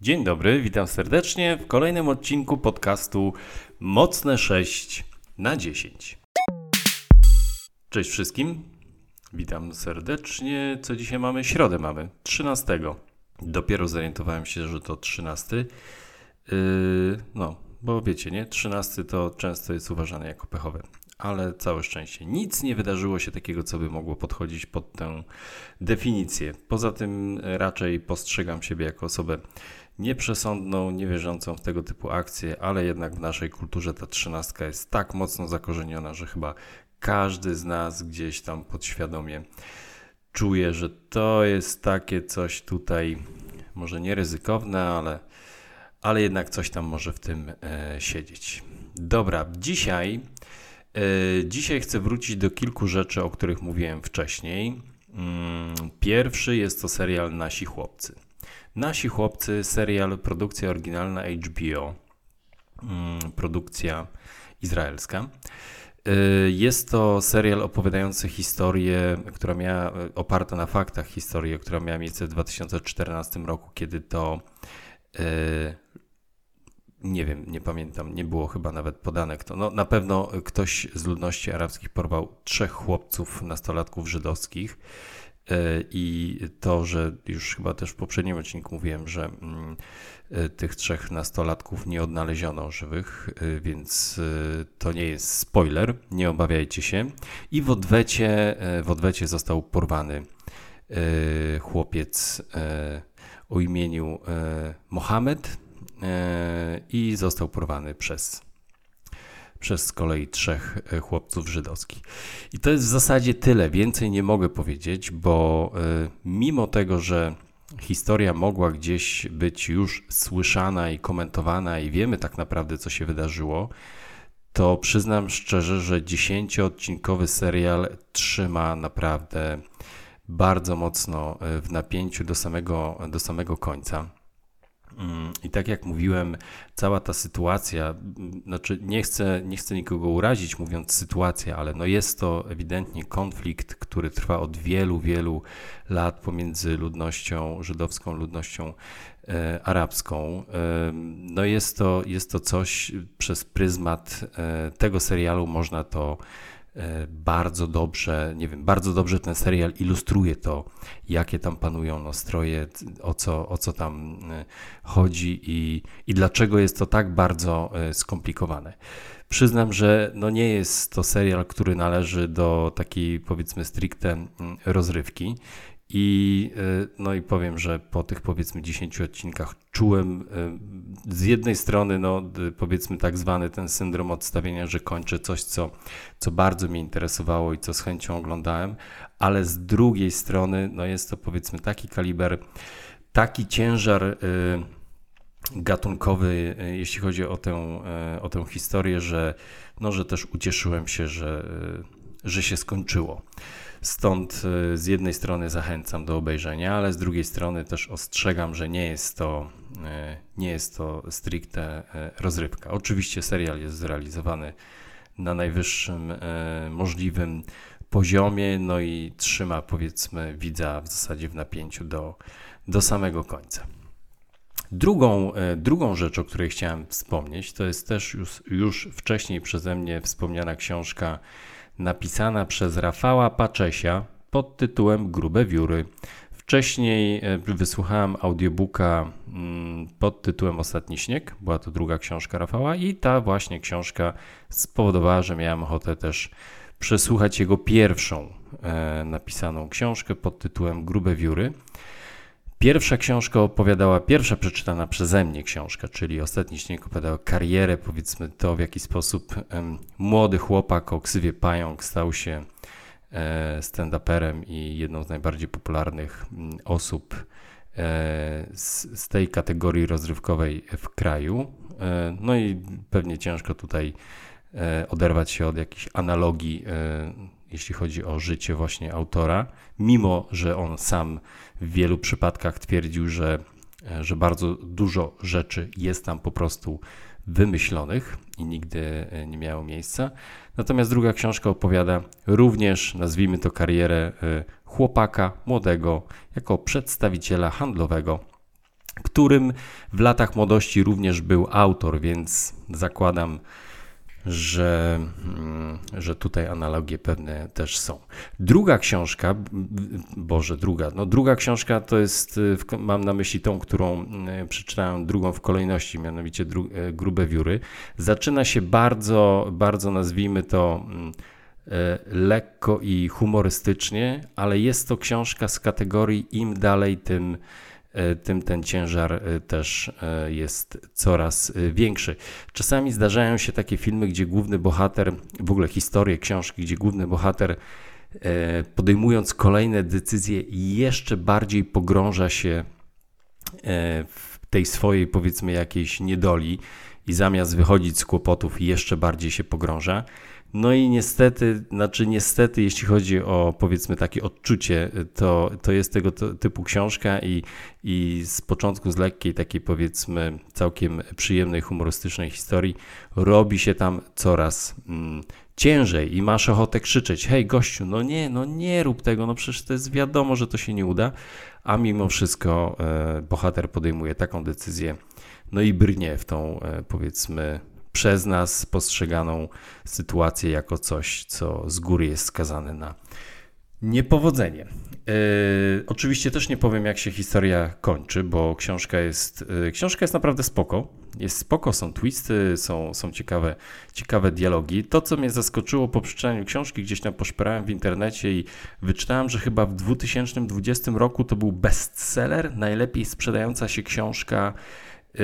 Dzień dobry, witam serdecznie w kolejnym odcinku podcastu Mocne 6 na 10. Cześć wszystkim, witam serdecznie. Co dzisiaj mamy? Środę mamy, 13. Dopiero zorientowałem się, że to 13. Yy, no, bo wiecie, nie? 13 to często jest uważane jako pechowe ale całe szczęście. Nic nie wydarzyło się takiego, co by mogło podchodzić pod tę definicję. Poza tym raczej postrzegam siebie jako osobę nieprzesądną, niewierzącą w tego typu akcje, ale jednak w naszej kulturze ta trzynastka jest tak mocno zakorzeniona, że chyba każdy z nas gdzieś tam podświadomie czuje, że to jest takie coś tutaj, może nie ryzykowne, ale, ale jednak coś tam może w tym e, siedzieć. Dobra, dzisiaj, e, dzisiaj chcę wrócić do kilku rzeczy, o których mówiłem wcześniej. Mm, pierwszy jest to serial Nasi Chłopcy. Nasi chłopcy, serial, produkcja oryginalna HBO, mm, produkcja izraelska. Y, jest to serial opowiadający historię, która miała, oparta na faktach, historię, która miała miejsce w 2014 roku, kiedy to y, nie wiem, nie pamiętam, nie było chyba nawet podane kto. No, na pewno ktoś z ludności arabskich porwał trzech chłopców, nastolatków żydowskich I to, że już chyba też w poprzednim odcinku mówiłem, że mm, e, tych trzech nastolatków nie odnaleziono żywych, e, więc to nie jest spoiler, nie obawiajcie się. I w odwecie, w odwecie został porwany chłopiec o imieniu Mohamed i został porwany przez przez z kolei trzech e, chłopców żydowskich. I to jest w zasadzie tyle, więcej nie mogę powiedzieć, bo e, mimo tego, że historia mogła gdzieś być już słyszana i komentowana, i wiemy tak naprawdę, co się wydarzyło, to przyznam szczerze, że dziesięcioodcinkowy serial trzyma naprawdę bardzo mocno e, w napięciu do samego, do samego końca. Mm, I tak jak mówiłem, cała ta sytuacja, mm, znaczy nie chcę, nie chcę nikogo urazić mówiąc sytuacja, ale no jest to ewidentnie konflikt, który trwa od wielu, wielu lat pomiędzy ludnością żydowską, ludnością e, arabską. E, no jest to, jest to coś przez pryzmat e, tego serialu można to bardzo dobrze, nie wiem, bardzo dobrze ten serial ilustruje to, jakie tam panują nastroje, o co, o co tam e, chodzi i, i dlaczego jest to tak bardzo e, skomplikowane. Przyznam, że no nie jest to serial, który należy do takiej powiedzmy stricte mm, rozrywki i, e, no i powiem, że po tych powiedzmy 10 odcinkach czułem e, z jednej strony, no powiedzmy tak zwany ten syndrom odstawienia, że kończę coś, co, co bardzo mnie interesowało i co z chęcią oglądałem, ale z drugiej strony, no jest to powiedzmy taki kaliber, taki ciężar e, gatunkowy, jeśli chodzi o tę, o tę historię, że, no, że też ucieszyłem się, że, że się skończyło. Stąd y, z jednej strony zachęcam do obejrzenia, ale z drugiej strony też ostrzegam, że nie jest to, y, nie jest to stricte y, rozrywka. Oczywiście serial jest zrealizowany na najwyższym możliwym poziomie, no i trzyma powiedzmy widza w zasadzie w napięciu do, do samego końca. Drugą, drugą rzecz, o której chciałem wspomnieć, to jest też już, już wcześniej przeze mnie wspomniana książka napisana przez Rafała Paczesia pod tytułem Grube Wióry. Wcześniej e, wysłuchałem audiobooka mm, pod tytułem Ostatni Śnieg, była to druga książka Rafała i ta właśnie książka spowodowała, że miałem ochotę też przesłuchać jego pierwszą e, napisaną książkę pod tytułem Grube Wióry. Pierwsza książka opowiadała, pierwsza przeczytana przeze mnie książka, czyli Ostatni Śnieg opowiadała karierę, powiedzmy to, w jaki sposób młody chłopak o ksywie Pająk stał się e, stand-uperem i jedną z najbardziej popularnych m, mm, osób e, z, z, tej kategorii rozrywkowej w kraju. E, no i pewnie ciężko tutaj e, oderwać się od jakichś analogii e, jeśli chodzi o życie właśnie autora, mimo że on sam w wielu przypadkach twierdził, że, że bardzo dużo rzeczy jest tam po prostu wymyślonych i nigdy e, nie miało miejsca. Natomiast druga książka opowiada również, nazwijmy to karierę e, chłopaka młodego jako przedstawiciela handlowego którym w latach młodości również był autor, więc zakładam, że, mm, że tutaj analogie pewne też są. Druga książka, Boże, druga, no druga książka to jest, y, mam na myśli tą, którą y, przeczytałem drugą w kolejności, mianowicie dru, y, Grube Wióry. Zaczyna się bardzo, bardzo nazwijmy to mm, lekko i humorystycznie, ale jest to książka z kategorii im dalej, tym tym ten ciężar e, też e, jest coraz większy. Czasami zdarzają się takie filmy, gdzie główny bohater, w ogóle historie książki, gdzie główny bohater podejmując kolejne decyzje jeszcze bardziej pogrąża się w tej swojej powiedzmy jakiejś niedoli i zamiast wychodzić z kłopotów jeszcze bardziej się pogrąża. No i niestety, znaczy niestety, jeśli chodzi o powiedzmy takie odczucie, to, to jest tego typu książka i, i z początku z lekkiej takiej powiedzmy całkiem przyjemnej, humorystycznej historii robi się tam coraz mm, ciężej i masz ochotę krzyczeć, hej gościu, no nie, no nie rób tego, no przecież to jest wiadomo, że to się nie uda, a mimo wszystko e, bohater podejmuje taką decyzję, no i brnie w tą e, powiedzmy przez nas postrzeganą sytuację jako coś, co z góry jest skazane na niepowodzenie. Yy, oczywiście też nie powiem, jak się historia kończy, bo książka jest, yy, książka jest naprawdę spoko. Jest spoko, są twisty, są, są ciekawe, ciekawe dialogi. To, co mnie zaskoczyło po przeczytaniu książki, gdzieś tam poszperałem w internecie i wyczytałem, że chyba w 2020 roku to był bestseller, najlepiej sprzedająca się książka yy,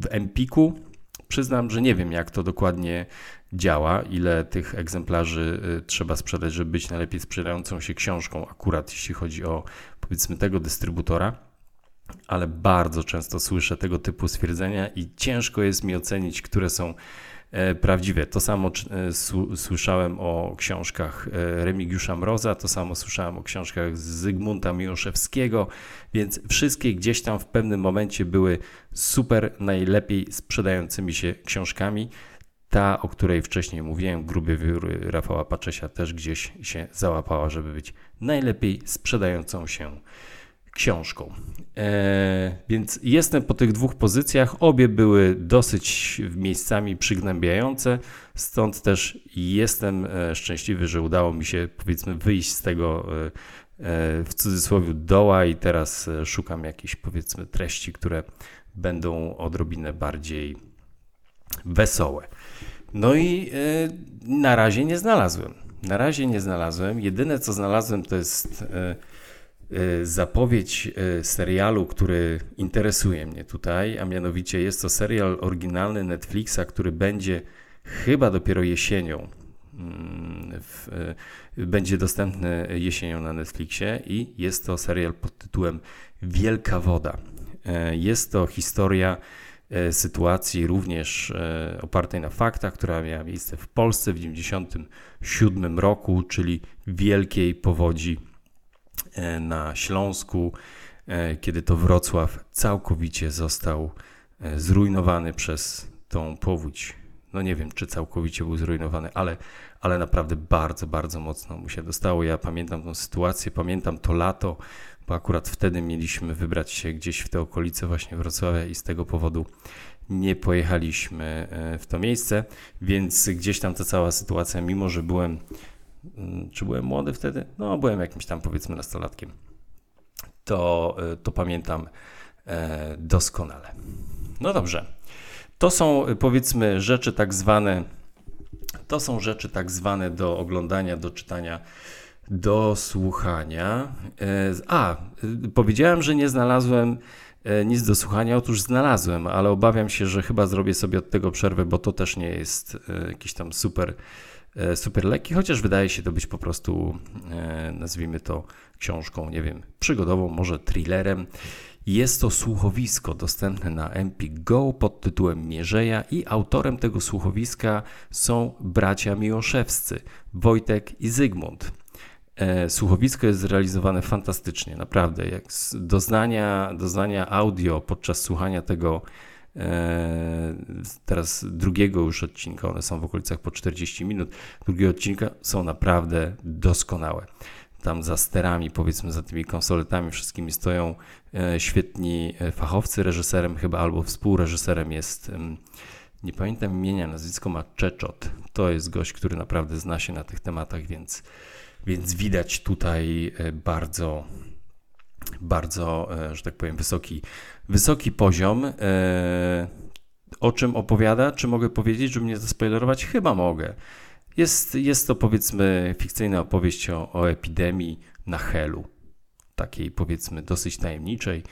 w Empiku Przyznam, że nie wiem, jak to dokładnie działa, ile tych egzemplarzy y, trzeba sprzedać, żeby być najlepiej sprzedającą się książką, akurat jeśli chodzi o powiedzmy tego dystrybutora. Ale bardzo często słyszę tego typu stwierdzenia i ciężko jest mi ocenić, które są prawdziwe. To samo e, słyszałem o książkach e, Remigiusza Mroza, to samo słyszałem o książkach Zygmunta Miłoszewskiego, więc wszystkie gdzieś tam w pewnym momencie były super najlepiej sprzedającymi się książkami. Ta, o której wcześniej mówiłem, Gruby Wióry Rafała Paczesia też gdzieś się załapała, żeby być najlepiej sprzedającą się książką. E, więc jestem po tych dwóch pozycjach. Obie były dosyć miejscami przygnębiające, stąd też jestem e, szczęśliwy, że udało mi się powiedzmy wyjść z tego e, w cudzysłowie doła i teraz szukam jakichś powiedzmy treści, które będą odrobinę bardziej wesołe. No i na razie nie znalazłem. Na razie nie znalazłem. Jedyne co znalazłem to jest zapowiedź y, serialu, który interesuje mnie tutaj, a mianowicie jest to serial oryginalny Netflixa, który będzie chyba dopiero jesienią. Mm, w, y, będzie dostępny jesienią na Netflixie i jest to serial pod tytułem Wielka Woda. Jest to historia sytuacji również opartej na faktach, która miała miejsce w Polsce w 1997 roku, czyli wielkiej powodzi E, na Śląsku, e, kiedy to Wrocław całkowicie został e, zrujnowany przez tą powódź. No nie wiem, czy całkowicie był zrujnowany, ale, ale naprawdę bardzo, bardzo mocno mu się dostało. Ja pamiętam tą sytuację, pamiętam to lato, bo akurat wtedy mieliśmy wybrać się gdzieś w te okolice właśnie Wrocławia i z tego powodu nie pojechaliśmy w to miejsce, więc gdzieś tam ta cała sytuacja, mimo że byłem czy byłem młody wtedy? No, byłem jakimś tam powiedzmy nastolatkiem. To, y, to pamiętam e, doskonale. No dobrze. To są y, powiedzmy rzeczy tak zwane, to są rzeczy tak zwane do oglądania, do czytania, do słuchania. E, a, y, powiedziałem, że nie znalazłem e, nic do słuchania. Otóż znalazłem, ale obawiam się, że chyba zrobię sobie od tego przerwę, bo to też nie jest jakiś tam super super lekki, chociaż wydaje się to być po prostu, e, nazwijmy to książką, nie wiem, przygodową, może thrillerem. Jest to słuchowisko dostępne na Empik Go pod tytułem Mierzeja i autorem tego słuchowiska są bracia Miłoszewscy, Wojtek i Zygmunt. E, słuchowisko jest zrealizowane fantastycznie, naprawdę. Jak doznania, doznania audio podczas słuchania tego E, teraz drugiego już odcinka, one są w okolicach po 40 minut, drugiego odcinka są naprawdę doskonałe. tam za sterami, powiedzmy za tymi konsoletami wszystkimi stoją świetni fachowcy, reżyserem chyba albo współreżyserem jest nie pamiętam imienia, nazwisko ma Czeczot. To jest gość, który naprawdę zna się na tych tematach, więc, więc widać tutaj bardzo, bardzo, że tak powiem, wysoki, wysoki poziom. O czym opowiada? Czy mogę powiedzieć, żeby mnie zaspoilerować? Chyba mogę. Jest, jest to powiedzmy fikcyjna opowieść o, o epidemii na Helu. Takiej powiedzmy dosyć tajemniczej,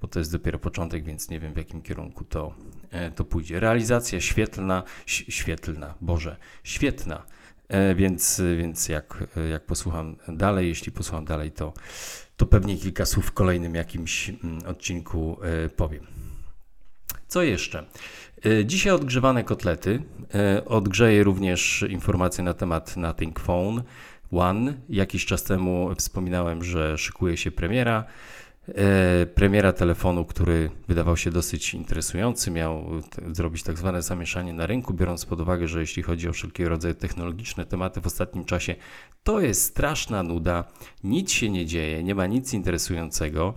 bo to jest dopiero początek, więc nie wiem w jakim kierunku to, e, to pójdzie. Realizacja świetlna, świetlna, Boże, świetna. E, więc, więc jak, jak posłucham dalej, jeśli posłucham dalej, to, to pewnie kilka słów w kolejnym jakimś mm, odcinku e, powiem. Co jeszcze? E, dzisiaj odgrzewane kotlety. Odgrzeję również informacje na temat Nothing Phone One. Jakiś czas temu wspominałem, że szykuje się premiera. E, premiera telefonu, który wydawał się dosyć interesujący, miał zrobić tak zwane zamieszanie na rynku, biorąc pod uwagę, że jeśli chodzi o wszelkiego rodzaju technologiczne tematy w ostatnim czasie, to jest straszna nuda, nic się nie dzieje, nie ma nic interesującego.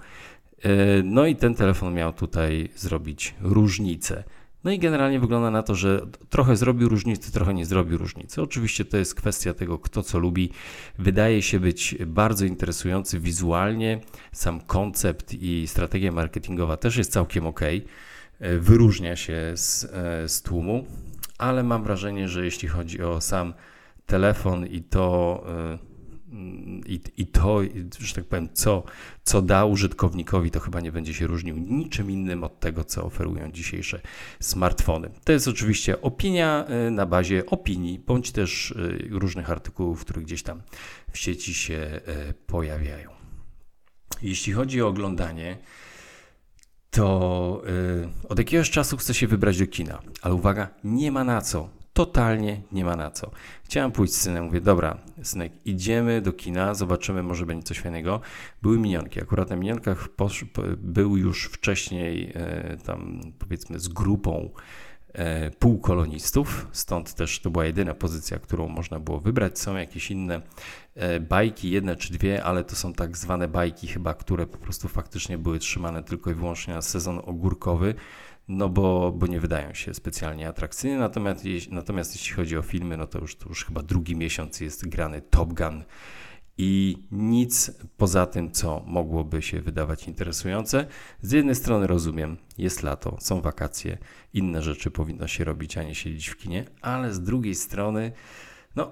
No i ten telefon miał tutaj zrobić różnicę. No i generalnie wygląda na to, że trochę zrobił różnicę, trochę nie zrobił różnicy. Oczywiście to jest kwestia tego, kto co lubi. Wydaje się być bardzo interesujący wizualnie. Sam koncept i strategia marketingowa też jest całkiem ok. Wyróżnia się z, e, z tłumu, ale mam wrażenie, że jeśli chodzi o sam telefon i to e, i, i to, że tak powiem, co, co da użytkownikowi, to chyba nie będzie się różnił niczym innym od tego, co oferują dzisiejsze smartfony. To jest oczywiście opinia y, na bazie opinii, bądź też y, różnych artykułów, które gdzieś tam w sieci się y, pojawiają. Jeśli chodzi o oglądanie, to od jakiegoś czasu chcę się wybrać do kina, ale uwaga, nie ma na co totalnie nie ma na co. Chciałem pójść z synem, mówię, dobra, synek, idziemy do kina, zobaczymy, może będzie coś fajnego. Były minionki, akurat na minionkach posz, był już wcześniej e, tam powiedzmy z grupą e, półkolonistów, stąd też to była jedyna pozycja, którą można było wybrać. Są jakieś inne e, bajki, jedne czy dwie, ale to są tak zwane bajki chyba, które po prostu faktycznie były trzymane tylko i wyłącznie na sezon ogórkowy no bo, bo nie wydają się specjalnie atrakcyjne. Natomiast, natomiast jeśli chodzi o filmy, no to już, to już chyba drugi miesiąc jest grany Top Gun i nic poza tym, co mogłoby się wydawać interesujące. Z jednej strony rozumiem, jest lato, są wakacje, inne rzeczy powinno się robić, a nie siedzieć w kinie, ale z drugiej strony, no,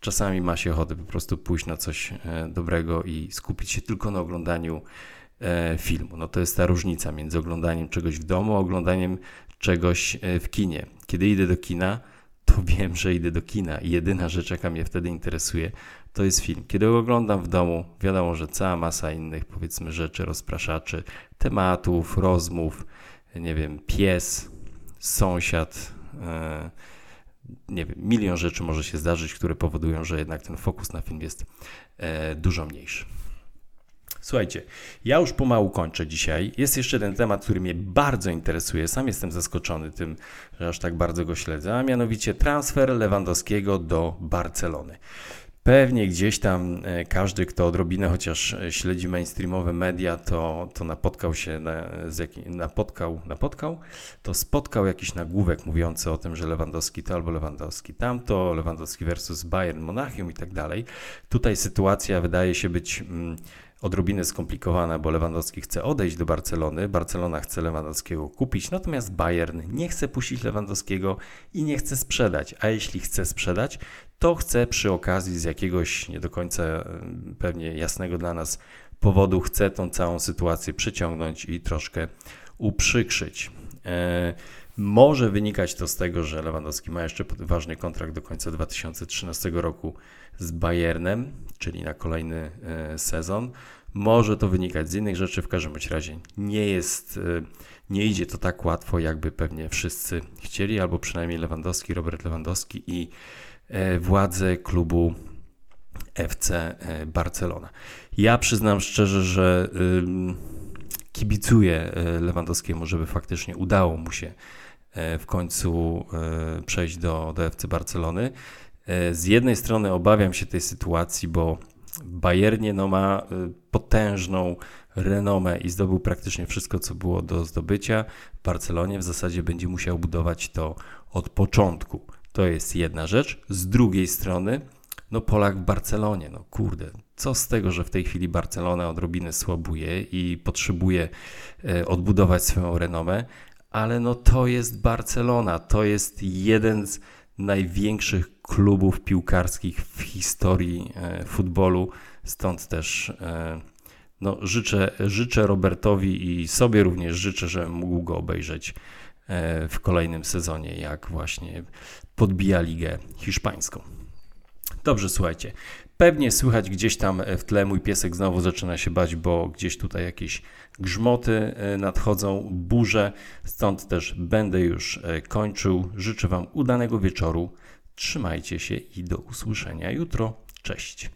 czasami ma się ochotę po prostu pójść na coś e, dobrego i skupić się tylko na oglądaniu filmu. No to jest ta różnica między oglądaniem czegoś w domu, a oglądaniem czegoś e, w kinie. Kiedy idę do kina, to wiem, że idę do kina i jedyna rzecz, jaka mnie wtedy interesuje, to jest film. Kiedy oglądam w domu, wiadomo, że cała masa innych, powiedzmy, rzeczy, rozpraszaczy, tematów, rozmów, nie wiem, pies, sąsiad, e, nie wiem, milion rzeczy może się zdarzyć, które powodują, że jednak ten fokus na film jest dużo mniejszy. Słuchajcie, ja już pomału kończę dzisiaj. Jest jeszcze ten temat, który mnie bardzo interesuje. Sam jestem zaskoczony tym, że aż tak bardzo go śledzę, a mianowicie transfer Lewandowskiego do Barcelony. Pewnie gdzieś tam e, każdy, kto odrobinę chociaż e, śledzi mainstreamowe media, to, to napotkał się, na, z jaki, napotkał, napotkał, to spotkał jakiś nagłówek mówiący o tym, że Lewandowski to albo Lewandowski tamto, Lewandowski versus Bayern Monachium i tak dalej. Tutaj sytuacja wydaje się być mm, odrobinę skomplikowana, bo Lewandowski chce odejść do Barcelony, Barcelona chce Lewandowskiego kupić, natomiast Bayern nie chce puścić Lewandowskiego i nie chce sprzedać, a jeśli chce sprzedać, to chce przy okazji z jakiegoś nie do końca pewnie jasnego dla nas powodu, chce tą całą sytuację przyciągnąć i troszkę uprzykrzyć. E, może wynikać to z tego, że Lewandowski ma jeszcze ważny kontrakt do końca 2013 roku z Bayernem, czyli na kolejny e, sezon. Może to wynikać z innych rzeczy, w każdym razie nie jest, e, nie idzie to tak łatwo, jakby pewnie wszyscy chcieli, albo przynajmniej Lewandowski, Robert Lewandowski i e, władze klubu FC Barcelona. Ja przyznam szczerze, że kibicuję Lewandowskiemu, żeby faktycznie udało mu się w końcu przejść do, do FC Barcelony. Z jednej strony obawiam się tej sytuacji, bo Bayernie no, ma y, potężną renomę i zdobył praktycznie wszystko, co było do zdobycia. W Barcelonie w zasadzie będzie musiał budować to od początku. To jest jedna rzecz. Z drugiej strony, no Polak w Barcelonie, no kurde, co z tego, że w tej chwili Barcelona odrobinę słabuje i potrzebuje e, odbudować swoją renomę, ale no to jest Barcelona, to jest jeden z największych klubów piłkarskich w historii e, futbolu, stąd też e, no, życzę, życzę Robertowi i sobie również życzę, że mógł go obejrzeć w kolejnym sezonie, jak właśnie podbija ligę hiszpańską. Dobrze, słuchajcie. Pewnie słychać gdzieś tam w tle mój piesek znowu zaczyna się bać, bo gdzieś tutaj jakieś grzmoty e, nadchodzą, burze, stąd też będę już e, kończył. Życzę Wam udanego wieczoru. Trzymajcie się i do usłyszenia jutro. Cześć.